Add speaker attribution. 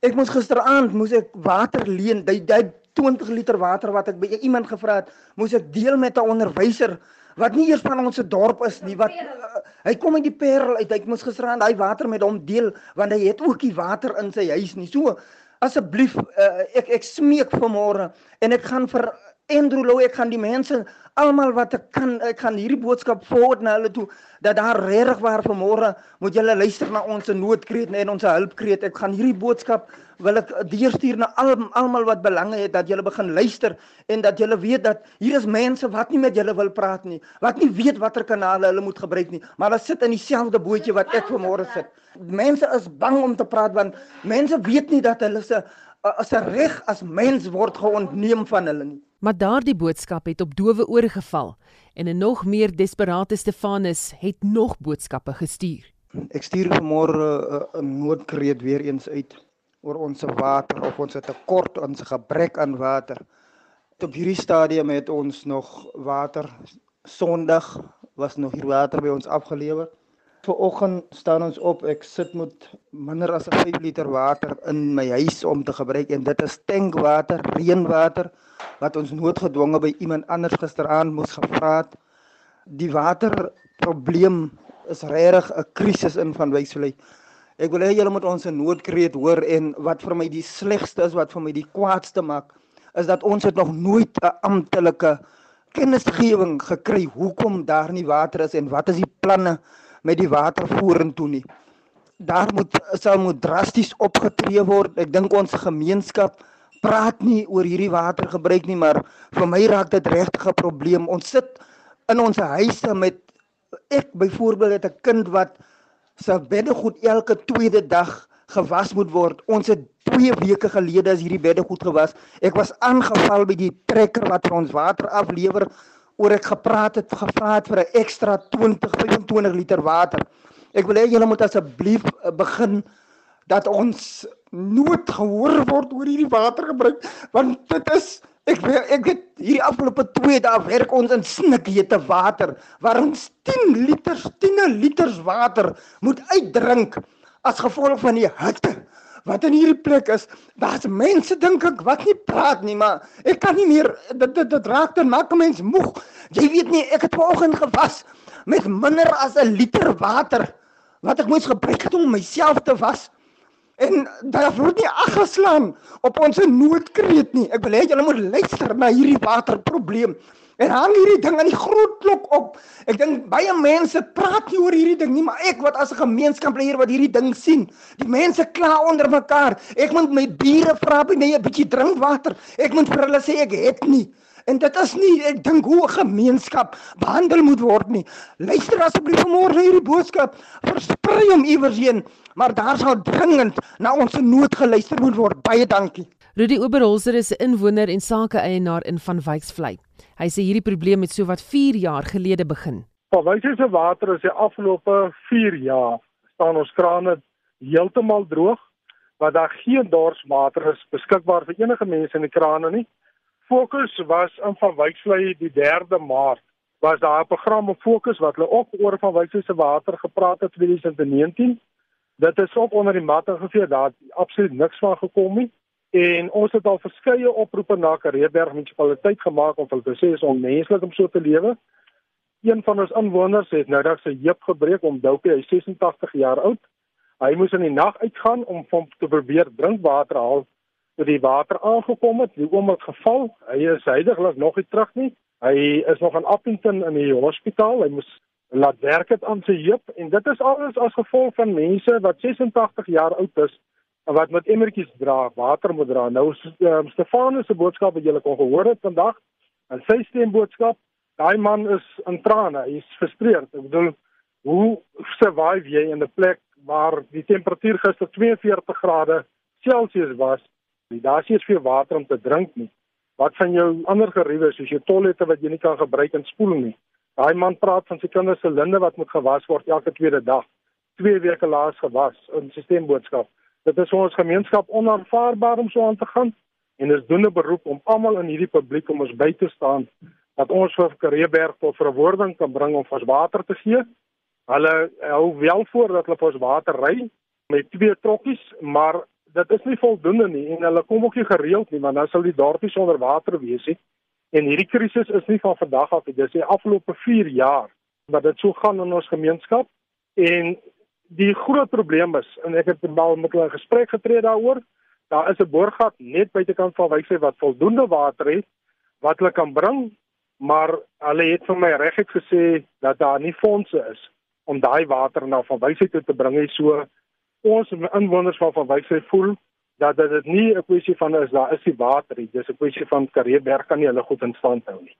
Speaker 1: Ek moes gisteraand moes ek water leen. Dit dit 20 liter water wat ek by iemand gevra het, moes ek deel met 'n onderwyser wat nie eers van ons se dorp is nie wat uh, hy kom uit die Parel uit hy moes gisteraan daai water met hom deel want hy het ook die water in sy huis nie so asseblief uh, ek ek smeek vanmôre en ek gaan vir Andrew Lou ek gaan die mense almal wat ek kan ek gaan hierdie boodskap voort na hulle toe dat daar regtig waar vanmôre moet julle luister na ons noodkreet en ons hulpkreet ek gaan hierdie boodskap wil ek deurstuur na al almal wat belange het dat julle begin luister en dat julle weet dat hier is mense wat nie met julle wil praat nie, wat nie weet watter kanale hulle moet gebruik nie, maar hulle sit in dieselfde bootjie wat ek vanmôre sit. Mense is bang om te praat want mense weet nie dat hulle se as 'n reg as mens word geontneem van hulle nie.
Speaker 2: Maar daardie boodskap het op dowe ore geval en 'n nog meer desperate Stefanus het nog boodskappe gestuur.
Speaker 1: Ek stuur vanmôre 'n noodkreet weer eens uit oor ons water of ons tekort ons gebrek aan water. Op hierdie stadium het ons nog water. Sondag was nog hier water by ons afgelewer. Vanoggend staan ons op. Ek sit met minder as 5 liter water in my huis om te gebruik en dit is tankwater, reënwater wat ons noodgedwonge by iemand anders gisteraand moes gevra het. Die waterprobleem is regtig 'n krisis in van Wysvlei. Ek wil hê julle moet ons 'n noodkreet hoor en wat vir my die slegste is wat vir my die kwaadste maak is dat ons het nog nooit 'n amptelike kennisgewing gekry hoekom daar nie water is en wat is die planne met die water vorentoe nie. Daar moet sal moet drasties opgetree word. Ek dink ons gemeenskap praat nie oor hierdie watergebruik nie, maar vir my raak dit regtig 'n probleem. Ons sit in ons huise met ek byvoorbeeld het 'n kind wat se beddegoed elke tweede dag gewas moet word. Ons het 2 weke gelede as hierdie beddegoed gewas. Ek was aangeval by die trekker wat ons water aflewer oor ek gepraat het gevra het vir 'n ekstra 20 25 liter water. Ek wil hê julle moet asseblief eh, begin dat ons nood gehoor word oor hierdie watergebruik want dit is Ek ek het hierdie afgelope 2 dae werk ons in snikhete water waar ons 10 liters, 10 liters water moet uitdrink as gevolg van die hitte wat in hierdie plek is. Daar's mense dink ek wat nie praat nie, maar ek kan nie meer dit dit, dit raak dan maak 'n mens moeg. Jy weet nie, ek het vanoggend gewas met minder as 'n liter water wat ek moes gebruik het om myself te was. En daar word nie aggeslaan op ons noodkreet nie. Ek wil hê julle moet luister na hierdie waterprobleem. En hang hierdie ding aan die groot klok op. Ek dink baie mense praat nie oor hierdie ding nie, maar ek wat as 'n gemeenskap hier wat hierdie ding sien, die mense kla onder mekaar. Ek moet my bure vra by my 'n bietjie drinkwater. Ek moet vir hulle sê ek het nie. En dit is nie ek dink hoe 'n gemeenskap behandel moet word nie. Luister asseblief na hierdie boodskap. Versprei hom iewers heen, maar daar sal dringend na ons nood geluister moet word. Baie dankie.
Speaker 2: Rudy Oberholzer is 'n inwoner en sake-eienaar in Van Wyksvlei. Hy sê hierdie probleem het sowat 4 jaar gelede begin.
Speaker 3: Van Wyksvlei se water is die afgelope 4 jaar staan ons krane heeltemal droog, want daar geen dorswater is beskikbaar vir enige mense in die krane nie fokus was in van Wyksvlei die 3de Maart was daar 'n program op fokus wat hulle ook oor van Wyksvlei se water gepraat het in 2019. Dit is ook onder die matte gevee daar absoluut niks van gekom nie en ons het al verskeie oproepe na Kareeberg munisipaliteit gemaak om hulle te sê is onmenslik om so te lewe. Een van ons inwoners het nou dat sy heup gebreek om Doupie, hy 86 jaar oud. Hy moes in die nag uitgaan om om te probeer drinkwater haal toe die water aangekom het, die oom het geval. Hy is heidaglik nog nie terug nie. Hy is nog in Appington in die hospitaal. Hy moes laat werk het aan sy heup en dit is alles as gevolg van mense wat 86 jaar oud is wat met emmertjies dra, water moet dra. Nou um, Stefanus se boodskap wat julle kon gehoor het vandag, en sy stemboodskap, daai man is in trane. Hy is frustreerd. Ek bedoel, hoe survive jy in 'n plek waar die temperatuur gister 42 grade Celsius was Daar's nie eens vir water om te drink nie. Wat van jou ander geriewe soos jou toilette wat jy nie kan gebruik in spoeling nie. Daai man praat van sy kinders se linde wat moet gewas word elke tweede dag. 2 weke laas gewas in stemboodskap. Dit is vir ons gemeenskap onaanvaarbaar om so aan te gaan en is doen 'n beroep om almal in hierdie publiek om ons by te staan dat ons vir Kareeberg tot verwoording kan bring om ons water te gee. Hulle hou wel voor dat hulle vir ons water ry met twee trokkies, maar dit is nie voldoende nie en hulle kom ook nie gereeld nie want dan sal die dorpies onder water wees nie. En hierdie krisis is nie van vandag af nie. Dis die afgelope 4 jaar wat dit so gaan in ons gemeenskap en die groot probleem is en ek het wel met hulle gesprek getree daaroor. Daar is 'n boorgat net buitekant van Wyksy wat voldoende water het wat hulle kan bring, maar hulle het vir my regtig gesê dat daar nie fondse is om daai water na van Wyksy toe te bring nie. So ons inwoners van van Wyksy voel dat dit nie 'n kwessie van is daar is die water nie, dis 'n kwessie van Kareeberg kan nie hulle goed in stand hou nie.